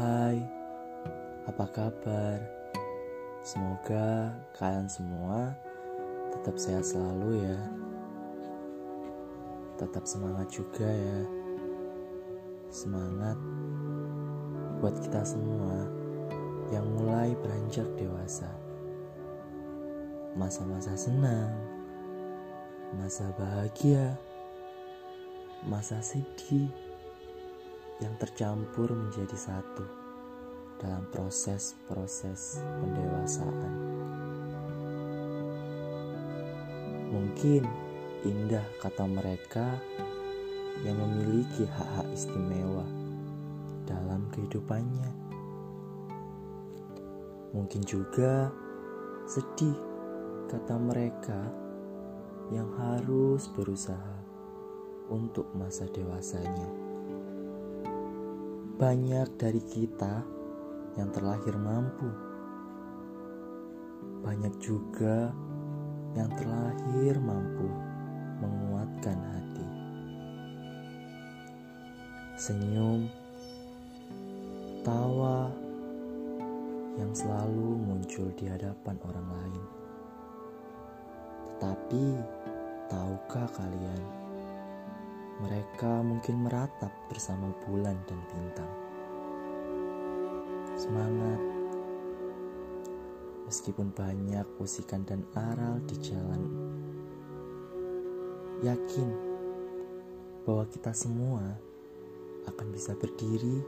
Hai, apa kabar? Semoga kalian semua tetap sehat selalu ya. Tetap semangat juga ya. Semangat buat kita semua yang mulai beranjak dewasa. Masa-masa senang, masa bahagia, masa sedih yang tercampur menjadi satu dalam proses-proses pendewasaan. Mungkin indah kata mereka yang memiliki hak-hak istimewa dalam kehidupannya. Mungkin juga sedih kata mereka yang harus berusaha untuk masa dewasanya. Banyak dari kita yang terlahir mampu, banyak juga yang terlahir mampu menguatkan hati. Senyum, tawa yang selalu muncul di hadapan orang lain. Tetapi, tahukah kalian, mereka mungkin meratap bersama bulan dan bintang. Semangat, meskipun banyak usikan dan aral di jalan. Yakin bahwa kita semua akan bisa berdiri